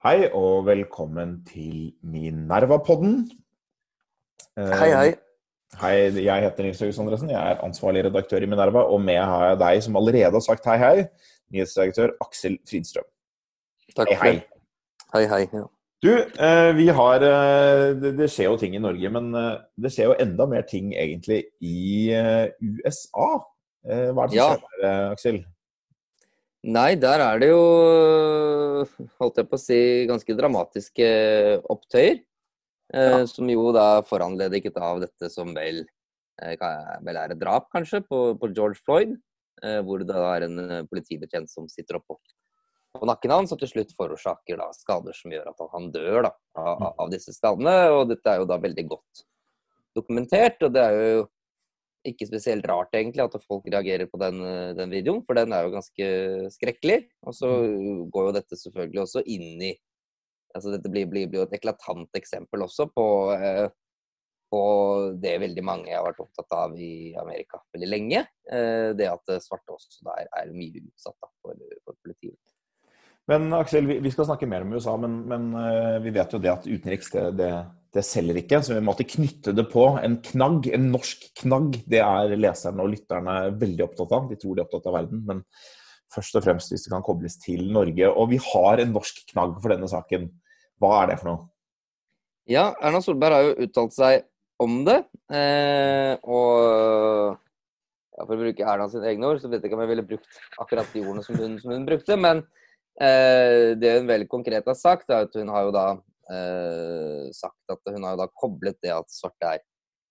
Hei og velkommen til Minerva-podden. Hei, hei. Hei, Jeg heter Nils August Andresen, jeg er ansvarlig redaktør i Minerva. Og med har jeg deg som allerede har sagt hei, hei, nyhetsredaktør Aksel Fridstrøm. Takk Hei, for det. Hei, hei. Ja. Du, eh, vi har eh, det, skjer jo ting i Norge, men eh, det skjer jo enda mer ting egentlig i eh, USA. Eh, hva er det som Ja. skjer der, eh, Aksel? Nei, der er det jo, holdt jeg på å si, ganske dramatiske opptøyer. Eh, Som jo da foranlediget av dette som vel, eh, vel er et drap, kanskje, på, på George Floyd. Eh, hvor det da er en eh, politibetjent som sitter oppå på nakken hans, og til slutt forårsaker da skader som gjør at han dør da, av, av- av disse skadene. Og dette er jo da veldig godt dokumentert, og det er jo ikke spesielt rart egentlig at folk reagerer på den, eh, den videoen, for den er jo ganske skrekkelig. Og så går jo dette selvfølgelig også inn i altså Dette blir, blir, blir jo et eklatant eksempel også på, eh, på det veldig mange har vært opptatt av i Amerika veldig lenge. Eh, det at svarte også der er, er mye utsatt da, for, for politiet. Men Aksel, vi skal snakke mer om USA, men, men eh, vi vet jo det at utenriks det, det, det selger ikke. Så vi måtte knytte det på. En knagg, en norsk knagg, det er leserne og lytterne veldig opptatt av. De tror de er opptatt av verden, men først og fremst hvis det kan kobles til Norge. Og vi har en norsk knagg for denne saken. Hva er det for noe? Ja, Erna Solberg har jo uttalt seg om det. Eh, og ja, for å bruke Erna sine egne ord, så vet jeg ikke om jeg ville brukt akkurat de ordene som hun, som hun brukte. Men det hun veldig konkret har sagt, er at hun har jo da eh, sagt at hun har jo da koblet det at svarte er,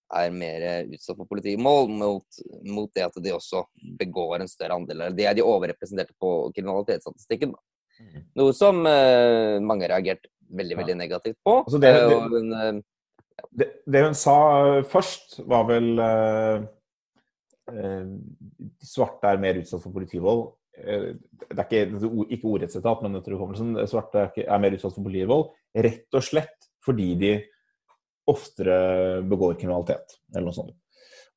er mer utsatt for politimål, mot, mot det at de også begår en større andel. eller Det er de overrepresenterte på kriminalitetsstatistikken. da. Noe som eh, mange har reagert veldig Ja. veldig negativt på. Altså det- Eh, det- hun, ja. Det, det hun sa eh, først, var vel eh, eh, Svarte er mer utsatt for politivold. Eh, det er ikke, ikke ordrettssitat, men etter hukommelsen. Svarte er, ikke, er mer utsatt for politivold rett og slett fordi de oftere begår kriminalitet, eller noe sånt.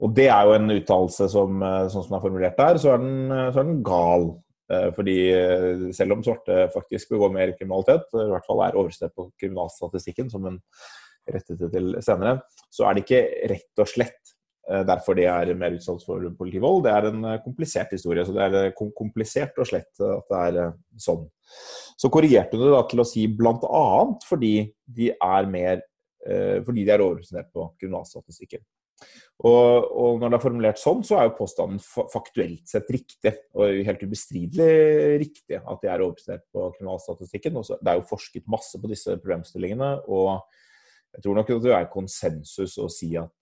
Og det er jo en uttalelse som, eh, sånn som den er formulert der, så er den, eh, så er den gal. Fordi selv om svarte faktisk begår mer kriminalitet, i hvert fall er oversett på kriminalstatistikken, som en rettet det til senere, så er det ikke rett og slett derfor de er mer utsatt for politivold. Det er en eh, komplisert historie. Så det er eh, komplisert og slett eh, at det er eh, sånn. Så korrigerte hun det da til å si bl.a. fordi de er mer eh, fordi de er overrepresentert på kriminalstatistikken. Og, og når det er formulert sånn, så er jo påstanden faktuelt sett riktig. Og helt ubestridelig riktig at de er overrepresentert på kriminalstatistikken. Også, det er jo forsket masse på disse problemstillingene. og jeg tror nok at det er konsensus å si at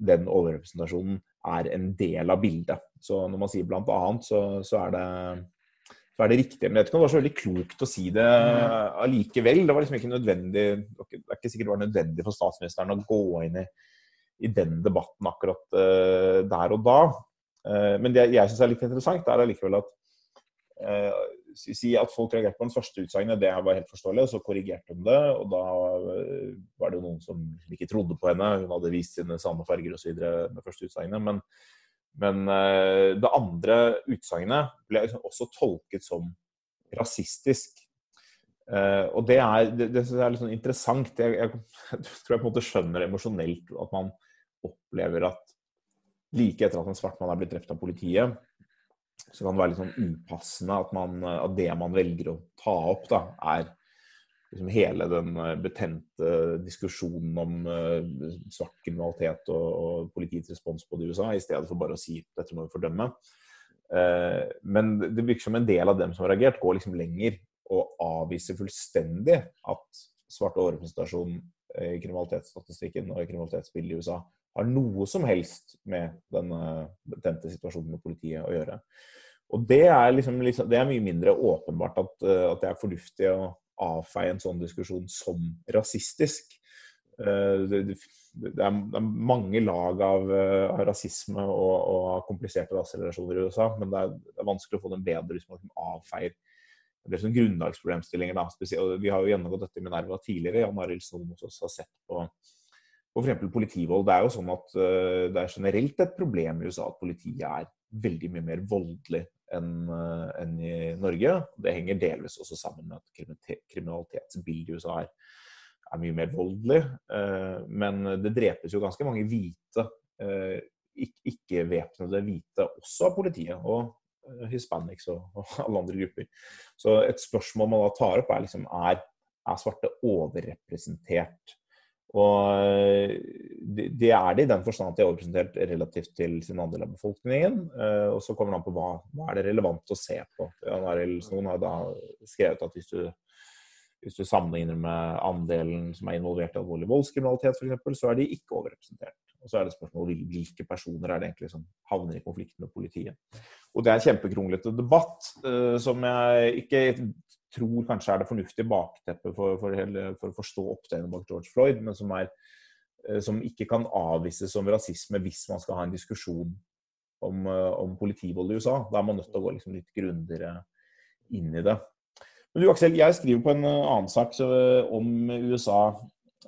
den overrepresentasjonen er en del av bildet. Så når man sier blant annet, så, så, er, det, så er det riktig. Men jeg vet ikke om det var så veldig klokt å si det allikevel. Det var liksom ikke nødvendig Det er ikke sikkert det var nødvendig for statsministeren å gå inn i, i den debatten akkurat uh, der og da. Uh, men det jeg syns er litt interessant, er allikevel at uh, si at folk reagerte på den første utsagnet, det var helt forståelig, og så korrigerte de det. Og da noen som ikke trodde på henne. Hun hadde vist sine sanne farger osv. med første utsagnet. Men, men eh, det andre utsagnet ble liksom også tolket som rasistisk. Eh, og det er, det, det er litt sånn interessant. Jeg, jeg tror jeg på en måte skjønner emosjonelt at man opplever at like etter at en svart mann er blitt drept av politiet, så kan det være litt sånn upassende at, man, at det man velger å ta opp, da, er liksom hele den eh, betente diskusjonen om uh, svart kriminalitet og, og politiets respons på det i USA, i stedet for bare å si dette må vi fordømme. Uh, men det virker som en del av dem som har reagert, går liksom lenger og avviser fullstendig at svart overrepresentasjon i kriminalitetsstatistikken og i kriminalitetsbildet i USA har noe som helst med den betente situasjonen med politiet å gjøre. Og det er, liksom, det er mye mindre åpenbart at, at det er fornuftig å avfeie en sånn diskusjon som rasistisk. Eh, Det, er, mange lag av, eh, rasisme og, kompliserte raserelasjoner i USA, men det er, vanskelig å få dem bedre hvis man liksom avfeier det er sånn grunnlagsproblemstillinger. Da. Vi har jo gjennomgått dette med Nerva tidligere. Jan Arild Snoen hos oss har sett på, på f.eks. politivold. Det er jo sånn at uh, det er generelt et problem i USA at politiet er veldig mye mer voldelig enn en i Norge. Det henger delvis også sammen med at kriminalitetsbildet i USA er, er mye mer voldelig. Men det drepes jo ganske mange hvite, ikke-væpnede hvite, også av politiet. Og hispanics og, alle andre grupper. Så et spørsmål man da tar opp, er liksom er, er svarte overrepresentert? Og eh, det er det i den forstand at de er overrepresentert relativt til sin andel av befolkningen. Eh, og så kommer det an på hva, hva er det relevant å se på. Noen har da skrevet at hvis du, hvis du sammenligner med andelen som er involvert i alvorlig voldskriminalitet f.eks., så er de ikke overrepresentert. Og så er det spørsmål hvilke personer er det egentlig som havner i konflikt med politiet. Og det er en kjempekronglete debatt uh, som jeg ikke tror kanskje er det fornuftige bakteppet for, for, for, å forstå opptøyene bak George Floyd, men som, er, uh, som, ikke kan avvises som rasisme hvis man skal ha en diskusjon om, uh, om politivold i USA. Da er man nødt til å gå liksom litt grundigere inn i det. Men du Aksel, jeg skriver på en annen sak om USA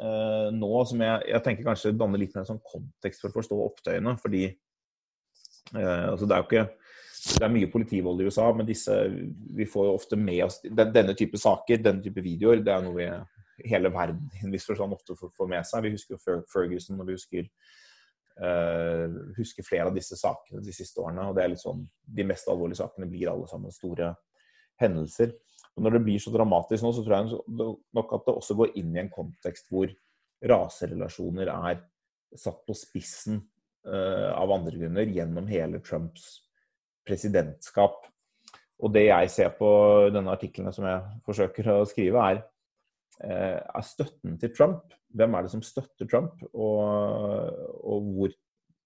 eh, nå som jeg, jeg, tenker kanskje danner litt mer sånn kontekst for å forstå opptøyene. Fordi eh, altså det er jo ikke det er mye politivold i USA, men disse, vi får jo ofte med oss denne type saker, denne type videoer. Det er noe vi hele verden i en viss forstand ofte får med seg. Vi husker jo Ferguson, og vi husker, uh, husker flere av disse sakene de siste årene. og det er litt sånn, De mest alvorlige sakene blir alle sammen store hendelser. Og Når det blir så dramatisk nå, så tror jeg nok at det også går inn i en kontekst hvor raserelasjoner er satt på spissen uh, av andre grunner gjennom hele Trumps presidentskap. Og det jeg ser på denne artikkelen som jeg forsøker å skrive, er, uh, er støtten til Trump. Hvem er det som støtter Trump, og, og hvor,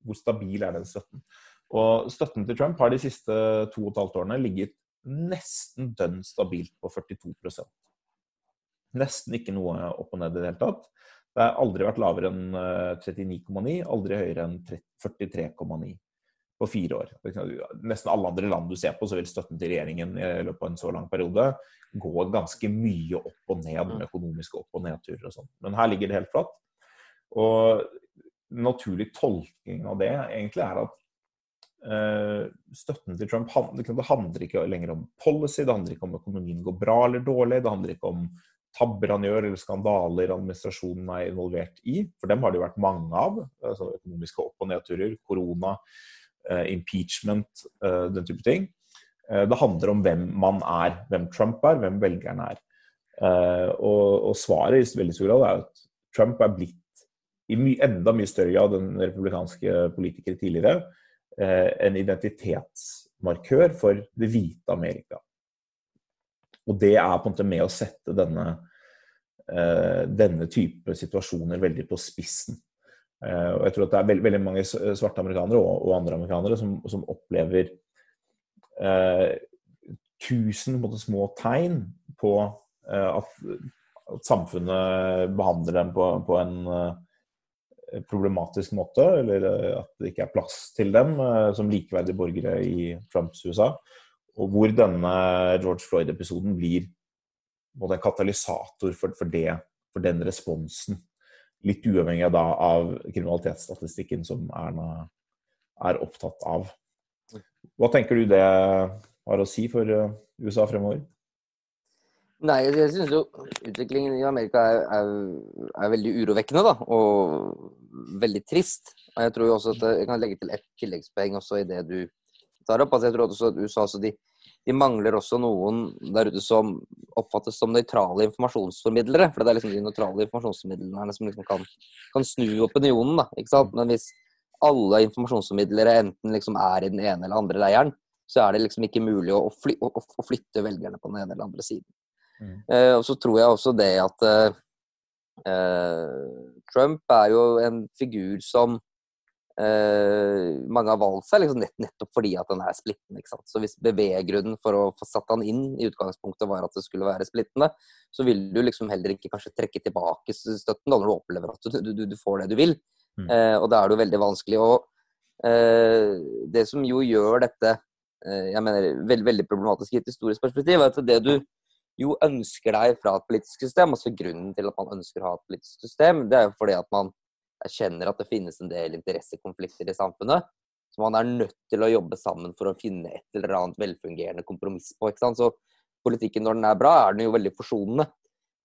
hvor stabil er den støtten? Og støtten til Trump har de siste to og et halvt årene ligget nesten dønn stabilt på 42% Nesten ikke noe opp og ned i det hele tatt. Det har aldri vært lavere enn 39,9, eh, aldri høyere enn 43,9 på fire år. Nesten alle andre land du ser på, så vil støtten til regjeringen i løpet av en så lang periode gå ganske mye opp og ned med økonomiske opp- og nedturer og sånn. Men her ligger det helt flatt. Og naturlig tolkning av det egentlig er at Uh, støtten til Trump det handler ikke lenger om policy, det handler ikke om økonomien går bra eller dårlig, det handler ikke om tabber han gjør eller skandaler administrasjonen er involvert i. For dem har det jo vært mange av. Altså økonomiske opp- og nedturer, korona, eh, impeachment, eh, den type ting. Det handler om hvem man er, hvem Trump er, hvem velgerne er. Og, og svaret i veldig stor grad er at Trump er blitt i my, enda mye større grad enn republikanske politikere tidligere Eh, en identitetsmarkør for det hvite Amerika. Og det er på en måte med å sette denne, eh, denne type situasjoner veldig på spissen. Eh, og jeg tror at det er veldig, veldig mange svarte amerikanere og, og andre amerikanere som, som opplever eh, tusen måte, små tegn på eh, at, at, samfunnet behandler dem på, på en problematisk måte, eller eh, at det ikke er plass til dem eh, som likeverdige borgere i Trumps USA. Og hvor denne George Floyd-episoden blir en katalysator for, for, det, for, den responsen. Litt uavhengig da, av kriminalitetsstatistikken som Erna er opptatt av. Hva tenker du det har å si for eh, USA fremover? Nei, jeg syns jo utviklingen i Amerika er, er, er, veldig urovekkende, da. Og veldig trist. Og jeg tror jo også at jeg kan legge til ett tilleggspoeng også i det du tar opp. Altså jeg tror også at USA så de, de, mangler også noen der ute som oppfattes som nøytrale informasjonsformidlere. For det er liksom de nøytrale informasjonsformidlerne som liksom kan, kan, snu opinionen, da. Ikke sant. Men hvis alle informasjonsformidlere enten liksom er i den ene eller andre leiren, så er det liksom ikke mulig å, fly, å, å flytte velgerne på den ene eller andre siden. Mm. Uh, og så tror jeg også det at uh, Trump er jo en figur som uh, mange har valgt seg liksom nett, nettopp fordi at den er splittende. ikke sant? Så hvis beveggrunnen for å få satt han inn i utgangspunktet var at det skulle være splittende, så vil du liksom heller ikke kanskje trekke tilbake støtten da når du opplever at du, du, du får det du vil. Mm. og da er det jo veldig vanskelig. Og det som jo gjør dette jeg mener, veldig, veldig problematisk i et historisk perspektiv, er at det du jo ønsker deg fra et politisk system. Altså Grunnen til at man ønsker å ha et politisk system, det er jo fordi at man erkjenner at det finnes en del interessekonflikter i samfunnet som man er nødt til å jobbe sammen for å finne et eller annet velfungerende kompromiss på. ikke sant? Så politikken når den er bra, er den jo veldig forsonende.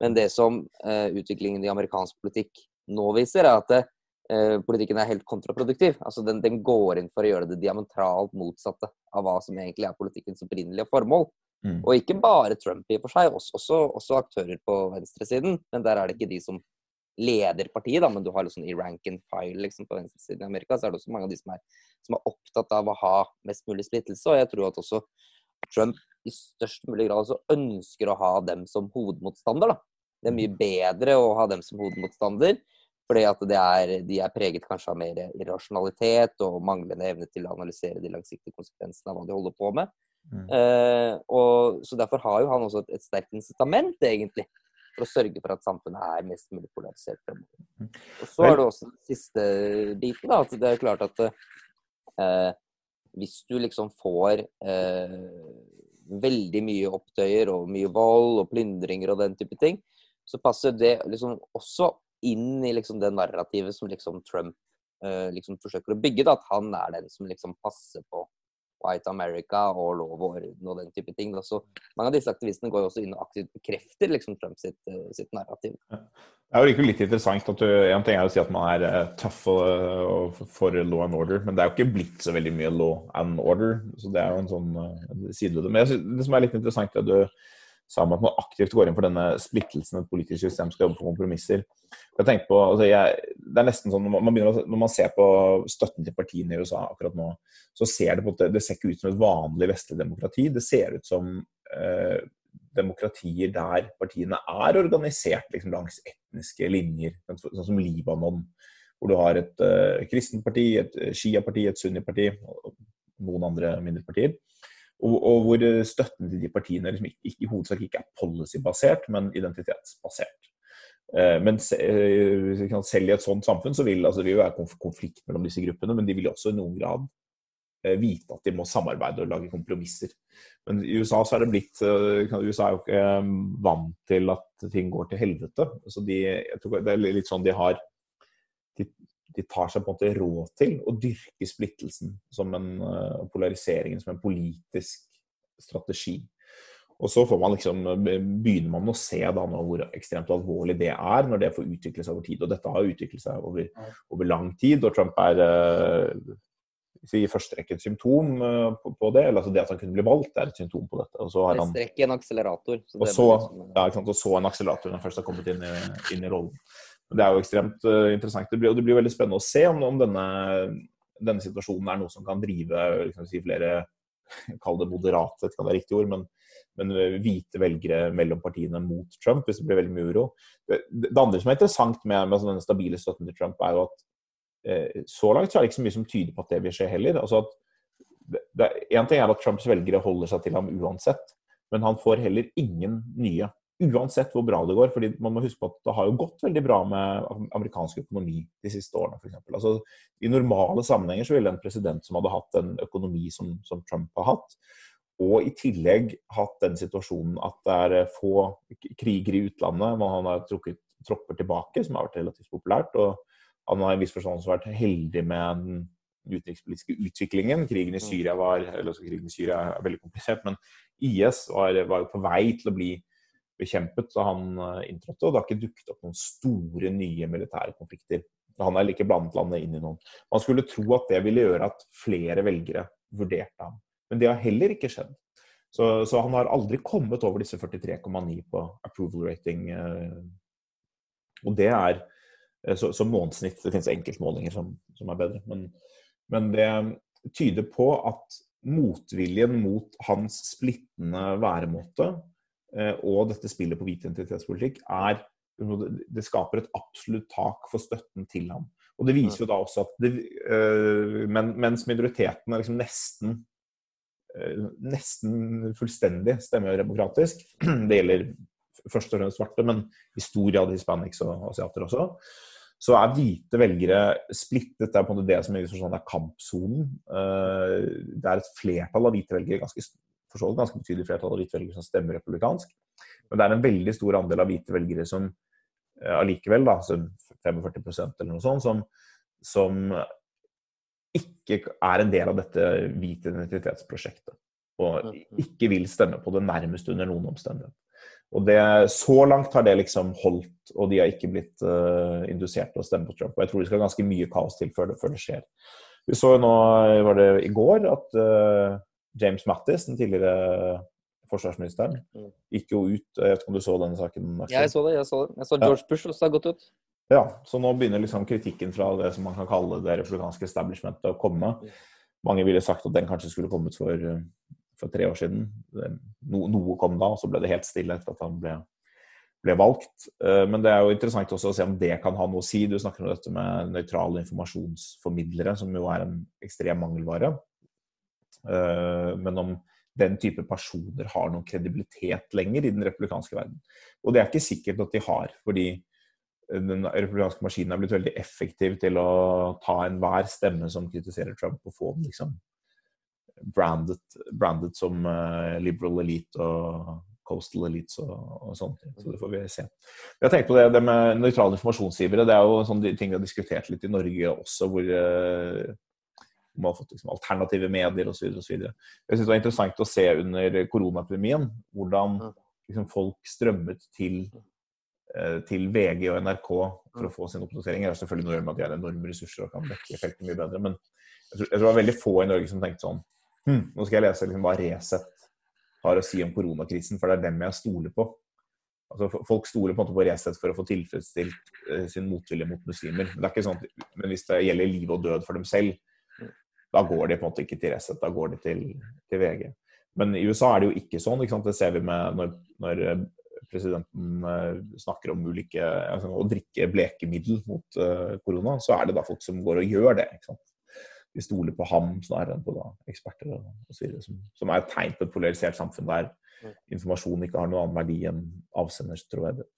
Men det som eh, utviklingen i amerikansk politikk nå viser, er at eh, politikken er helt kontraproduktiv. Altså den, den, går inn for å gjøre det diametralt motsatte av hva som egentlig er politikkens opprinnelige formål. Mm. Og ikke bare Trump i og for seg, også, også, også, aktører på venstresiden. Men der er det ikke de som leder partiet, da, men du har liksom i rank and file liksom, på venstresiden i Amerika, så er det også mange av de som er, som er, opptatt av å ha mest mulig splittelse. Og jeg tror at også Trump i størst mulig grad også ønsker å ha dem som hovedmotstander. da. Det er mye bedre å ha dem som hovedmotstander, fordi at er, de er preget kanskje av mer irrasjonalitet og manglende evne til å analysere de langsiktige konsekvensene av hva de holder på med. Mm. Uh, og, så Derfor har jo han også et, et sterkt incitament, egentlig, for å sørge for at samfunnet er mest mulig polarisert fremover. Mm. Og Så er det også den siste biten. da, at Det er klart at eh, hvis du liksom får eh, veldig mye opptøyer og mye vold og plyndringer og den type ting, så passer det liksom også inn i liksom det narrativet som liksom Trump eh, liksom forsøker å bygge. Da, at han er den som liksom passer på White America og lov og orden og den type ting. Så mange av disse aktivistene går også inn og aktivt bekrefter liksom, Trump sitt, uh, sitt narrativ. Det er jo litt interessant at du, En ting er å si at man er uh, tøff og, for law and order, men det er jo ikke blitt så veldig mye law and order. Så det er jo en sånn side ved det. Men synes, det som er litt interessant, er at du sa om at man aktivt går inn for denne splittelsen et politisk system skal jobbe for kompromisser. Jeg på, altså jeg, det er nesten sånn, når man, begynner, når man, ser på støtten til partiene i USA akkurat nå, så ser det på at det ser ikke ut som et vanlig vestlig demokrati. Det ser ut som eh, demokratier der partiene er organisert liksom, langs etniske linjer, sånn som Libanon. Hvor du har et eh, kristent parti, et Shia-parti, et Sunni-parti og noen andre mindre partier. Og, og, hvor støtten til de partiene liksom ikke, i hovedsak ikke er policy-basert, men identitetsbasert. Eh, men eh, selv i et sånt samfunn så vil altså, det vil være konflikt mellom disse gruppene, men de vil også i noen grad eh, vite at de må samarbeide og lage kompromisser. Men i USA så er det blitt USA er jo ikke vant til at ting går til helvete. Så de, jeg tror det er litt sånn de har de, tar seg på en måte råd til å dyrke splittelsen som en og polariseringen som en politisk strategi. Og så får man liksom, begynner man å se da nå hvor ekstremt alvorlig det er når det får utvikle seg over tid. Og dette har utviklet seg over, over lang tid, og Trump er uh, i første rekke et symptom på, på, det. eller altså Det at han kunne bli valgt, er et symptom på dette. Og så har han, en akselerator. Så og, så, liksom, ja, og så en akselerator når han først har kommet inn i, inn i rollen. Det er jo ekstremt uh, interessant. Det blir, og det blir veldig spennende å se om, om denne, denne, situasjonen er noe som kan drive liksom, si, flere Kall det moderate, det kan være riktig ord, men, men, hvite velgere mellom partiene mot Trump, hvis det blir veldig mye uro. Det, det andre som er interessant med, med denne stabile støtten til Trump, er jo at eh, så langt så er det ikke så mye som tyder på at det vil skje heller. Altså ting er at Trumps velgere holder seg til ham uansett, men han får heller ingen nye Uansett hvor bra det går. fordi man må huske på at det har jo gått veldig bra med amerikansk økonomi de siste årene, f.eks. Altså, I normale sammenhenger så ville en president som hadde hatt en økonomi som, som, Trump har hatt, og i tillegg hatt den situasjonen at det er få kriger i utlandet, man har trukket tropper tilbake, som har vært relativt populært. og Han har i en viss forstand vært heldig med den utenrikspolitiske utviklingen. Krigen i Syria var eller også krigen i Syria er veldig komplisert, men IS var, var jo på vei til å bli bekjempet da han eh, inntrådte. Og det har ikke dukket opp noen store, nye militære konflikter. Han er ikke blandet landet inn i noen. Man skulle tro at det ville gjøre at flere velgere vurderte ham. Men det har heller ikke skjedd. Så, så han har aldri kommet over disse 43,9 på approval rating. Eh, og det er som så, så månedssnitt. Det finnes enkeltmålinger som, som er bedre. Men, men det tyder på at motviljen mot hans splittende væremåte Eh, og dette spillet på hvit identitetspolitikk er det skaper et absolutt tak for støtten til ham. Og det viser jo da også at det, øh, men, mens minoritetene liksom nesten øh, nesten fullstendig stemmer demokratisk, det gjelder først og fremst svarte, men i stor grad hispanics og asiater også, så er hvite velgere splittet. Det er på en måte det som sånn er kampsonen. Det er et flertall av hvite velgere, ganske for så vidt ganske betydelig flertall av hvite velgere som stemmer republikansk. Men det er en veldig stor andel av hvite velgere som eh, allikevel, da, 45% eller noe sånt, som, som ikke er en del av dette hvite identitetsprosjektet. Og Mm, ikke vil stemme på det nærmest under noen omstendighet. Og det, Så langt har det liksom holdt, og de har ikke blitt uh, indusert til å stemme på Trump. Og jeg tror det skal ganske mye kaos til før det, før det skjer. Vi så jo nå, var det i går, at uh, James Mattis, den tidligere forsvarsministeren, Mm. gikk jo ut Jeg vet ikke om du så denne saken? Ja, Jeg så det. Jeg så det. Jeg så Ja. George Bush også har gått ut. Ja, så nå begynner liksom kritikken fra det som man kan kalle det republikanske establishmentet å komme. Mange ville sagt at den kanskje skulle kommet for, for tre år siden. No, noe kom da, og så ble det helt stille etter at han ble, ble valgt. Eh, Men det er jo interessant også å se om det kan ha noe å si. Du snakker om dette med nøytrale informasjonsformidlere, som jo er en ekstrem mangelvare. Eh, Men om den type personer har noen kredibilitet lenger i den republikanske verden. Og det er ikke sikkert at de har, fordi den republikanske maskinen er blitt veldig effektiv til å ta enhver stemme som kritiserer Trump, og få den liksom brandet, brandet som uh, liberal elite og coastal elites og, og sånne. Så det får vi se. Jeg har tenkt på det, det med nøytrale informasjonsgivere. Det er jo sånne ting vi har diskutert litt i Norge også, hvor man har fått liksom, alternative medier osv. Jeg syns det var interessant å se under koronaepidemien hvordan liksom, folk strømmet til til VG og NRK for å få sine oppdateringer. Det er selvfølgelig noe med at de har enorme ressurser og kan dekke feltet mye bedre. Men jeg tror, jeg tror, det var veldig få i Norge som tenkte sånn hm, Nå skal jeg lese liksom hva Resett har å si om koronakrisen, for det er dem jeg stoler på. Altså, folk stoler på en måte på Resett for å få tilfredsstilt uh, sin motvilje mot muslimer. Men, det er ikke sånn at, men hvis det gjelder liv og død for dem selv, da går de på en måte ikke til Resett, da går de til, til VG. Men i USA er det jo ikke sånn. Ikke sant? Det ser vi med når, når presidenten snakker om ulike altså, å drikke blekemiddel mot uh, korona, så er det da folk som går og gjør det. ikke sant? De stoler på ham snarere enn på da, eksperter osv. Som, som er et tegn på et polarisert samfunn der informasjon ikke har noen annen verdi enn avsenders troverdighet.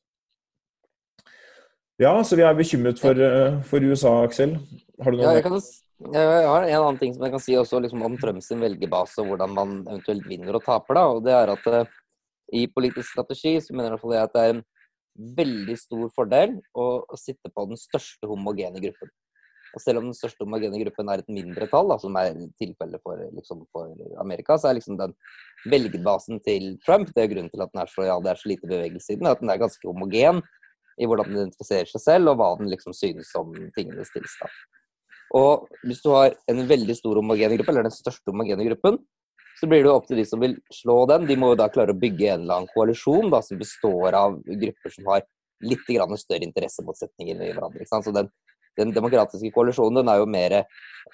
Ja, så vi er bekymret for, uh, for USA, Aksel. Har du noe ja, jeg, kan, jeg har en annen ting som jeg kan si også liksom, om Trumps velgerbase hvordan man eventuelt vinner og taper. da, og det er at uh, i politisk strategi så mener jeg at det er en veldig stor fordel å, sitte på den største homogene gruppen. Og selv om den største homogene gruppen er et mindretall, da, som er tilfellet for, liksom, for, Amerika, så er liksom den velgerbasen til Trump det er grunnen til at den er så, ja, det er så lite bevegelse i den, at den er ganske homogen i hvordan den identifiserer seg selv, og hva den liksom synes om tingenes tilstand. Og hvis du har en veldig stor homogene gruppe, eller den største homogene gruppen, så blir det jo opp til de som vil slå den. De må jo da klare å bygge en eller annen koalisjon da, som består av grupper som har litt større interessemotsetninger i hverandre. Så den, den, demokratiske koalisjonen den er jo mer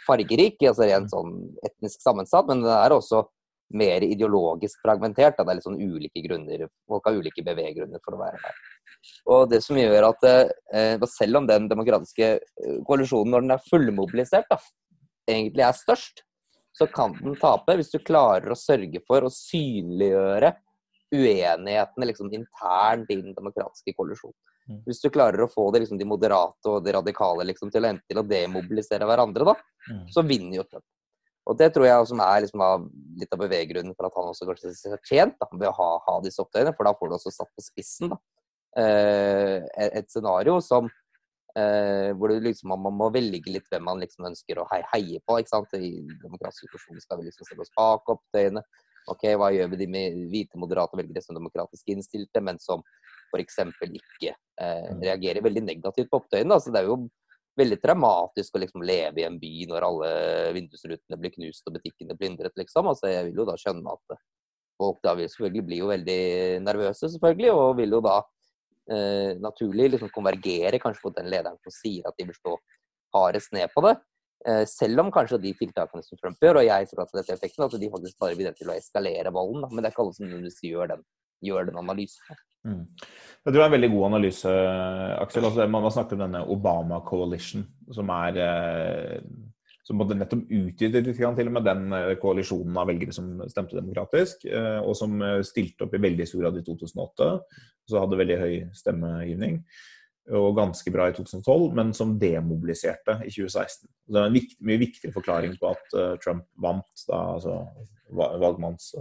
fargerik, altså rent sånn etnisk sammensatt, men den er også mer ideologisk fragmentert. Da. Det er litt sånn ulike grunner, Folk har ulike beveggrunner for å være der. Og det som gjør at eh, Selv om den demokratiske koalisjonen, når den er fullmobilisert, da, egentlig er størst, så kan den tape hvis du klarer å sørge for å synliggjøre uenighetene liksom, internt i den demokratiske koalisjonen. Hvis du klarer å få det, liksom, de moderate og de radikale liksom, til, å, til å demobilisere hverandre, da, Mm. så vinner jo Trump. Og det tror jeg som er liksom, av, litt av beveggrunnen for at han også kanskje er tjent da, ved å ha, ha disse opptøyene, for da får du også satt på spissen da, eh, et scenario som Eh, hvor liksom, man, må velge litt hvem man liksom ønsker å hei, heie på. ikke sant? I demokratisk situasjon skal vi liksom stille oss bak opptøyene. Ok, Hva gjør vi de med hvite, moderate velgere som demokratisk innstilte, men som f.eks. ikke eh, reagerer veldig negativt på opptøyene? Altså, det er jo veldig traumatisk å liksom leve i en by når alle vindusrutene blir knust og butikkene plyndret, liksom. Altså, jeg vil jo da skjønne at folk da vil selvfølgelig bli jo veldig nervøse, selvfølgelig, og vil jo da Eh, naturlig liksom konvergere kanskje mot den lederen som sier at de vil stå hardest ned på det. Eh, selv om kanskje de tiltakene som Trump gjør, og jeg tror at dette er effekten, at de faktisk bare bidrar til å eskalere volden. Men det er ikke alle som gjør den, gjør den analysen. Mm. Jeg tror det er en veldig god analyse, Aksel. Altså, man snakker om denne Obama Coalition, som er eh, som nettopp utvidet litt til og med den koalisjonen av velgere som stemte demokratisk, og som stilte opp i veldig stor grad i 2008. Så hadde veldig høy stemmegivning og ganske bra i 2012, men som demobiliserte i 2016. Det er en viktig, mye viktigere forklaring på at Trump vant da, altså valgmanns,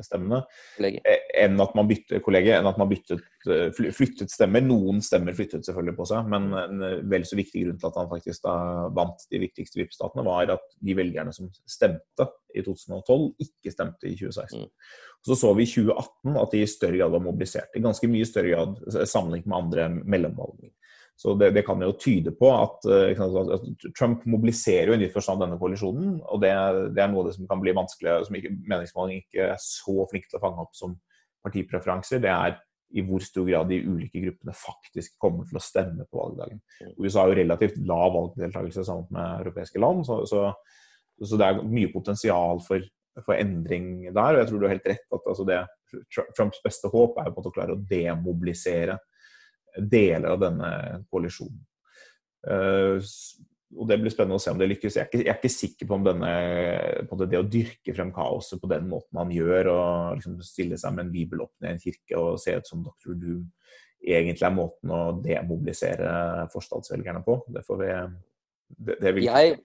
stemmene, enn at man byttet kollegie, enn at man byttet, flyttet stemmer. Noen stemmer flyttet selvfølgelig på seg, men en vel så viktig grunn til at han faktisk da vant de viktigste VIP-statene, var at de velgerne som stemte i 2012, ikke stemte i 2016. Mm. Så så vi i 2018 at de i større grad var mobilisert. I ganske mye større grad sammenlignet med andre mellomvalg. Så det, det, kan jo tyde på at, eh, at, Trump mobiliserer jo i nytt forstand denne koalisjonen. Og det, det, er noe av det som kan bli vanskelig, som ikke, meningsmåling ikke er så flink til å fange opp som partipreferanser. Det er i hvor stor grad de ulike gruppene faktisk kommer til å stemme på valgdagen. USA har jo relativt lav valgdeltakelse sammen med europeiske land, så, så, så, det er mye potensial for, for, endring der. Og jeg tror du har helt rett at altså det, Trumps beste håp er å klare å demobilisere deler av denne koalisjonen. Uh, og Det blir spennende å se om det lykkes. Jeg er ikke, jeg er ikke sikker på om denne, på det, det, å dyrke frem kaoset på den måten han gjør, og liksom stille seg med en bibel opp ned i en kirke og se ut som Dr. Doom, egentlig er måten å demobilisere forstadsvelgerne på. Det får vi det, det vil... jeg,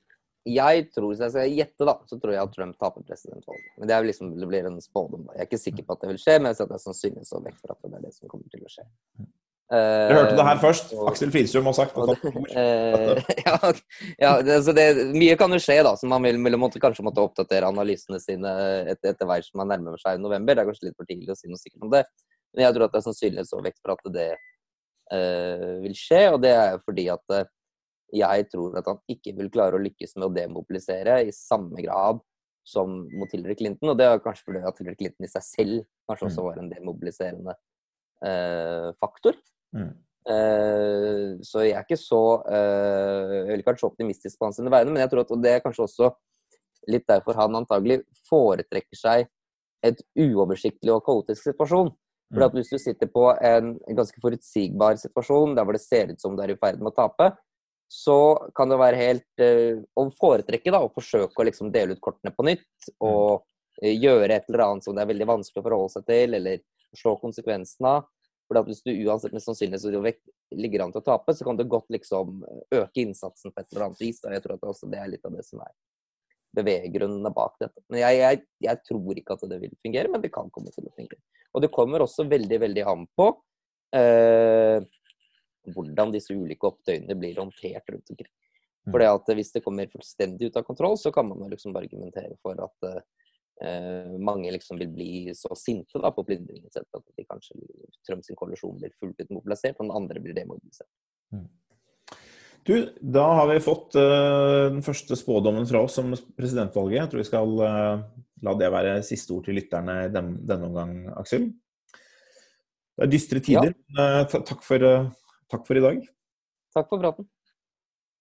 jeg tror, Hvis jeg skal gjette, da, så tror jeg at Trump taper presidentvalget. Men det, er liksom, det blir en spådom. Jeg er ikke sikker på at det vil skje, men jeg setter sannsynligvis så vekk for at det er det som kommer til å skje. Du hørte det her først. Aksel Filsum har sagt at uh, ja, ja det, altså det, mye kan jo skje, da. Så man vil, vil måtte, kanskje måtte oppdatere analysene sine etter, etter hvert som man nærmer seg november. Det er kanskje litt for tidlig å si noe sikkert om det. Men jeg tror at det er sannsynlighetsovervekt for at det uh, vil skje. Og det er fordi at jeg tror at han ikke vil klare å lykkes med å demobilisere i samme grad som mot Hillary Clinton. Og det er kanskje fordi at Hillary Clinton i seg selv kanskje også mm. var en demobiliserende faktor. Mm. Uh, så jeg er ikke så uh, Jeg vil ikke være så optimistisk på hans vegne, men jeg tror at det er kanskje også litt derfor han antagelig foretrekker seg et uoversiktlig og kaotisk situasjon. For at mm. Hvis du sitter på en, ganske forutsigbar situasjon der hvor det ser ut som du er i ferd med å tape, så kan det være helt uh, å foretrekke da, å forsøke å liksom dele ut kortene på nytt mm. og gjøre et eller annet som det er veldig vanskelig å forholde seg til, eller slå konsekvensene av. For Hvis du uansett med sannsynlighet ligger an til å tape, så kan du godt liksom øke innsatsen på et eller annet vis. Og jeg tror at også det er litt av det som er beveggrunnene bak dette. Men jeg, jeg, jeg, tror ikke at det vil fungere, men det kan komme til å fungere. Og det kommer også veldig, veldig an på eh, hvordan disse ulike opptøyene blir håndtert rundt omkring. Mm. For Hvis det kommer fullstendig ut av kontroll, så kan man liksom argumentere for at eh, eh, mange liksom vil bli så sinte da, på plyndringen at de kanskje Trumps koalisjon blir fullt ut mobilisert, og den andre blir demobilisert. Mm. Du, da har vi fått uh, den første spådommen fra oss om presidentvalget. Jeg tror vi skal uh, la det være siste ord til lytterne den, denne omgang, Aksel. Det er dystre tider. Ja. Uh, takk, for, takk for i dag. Takk for praten.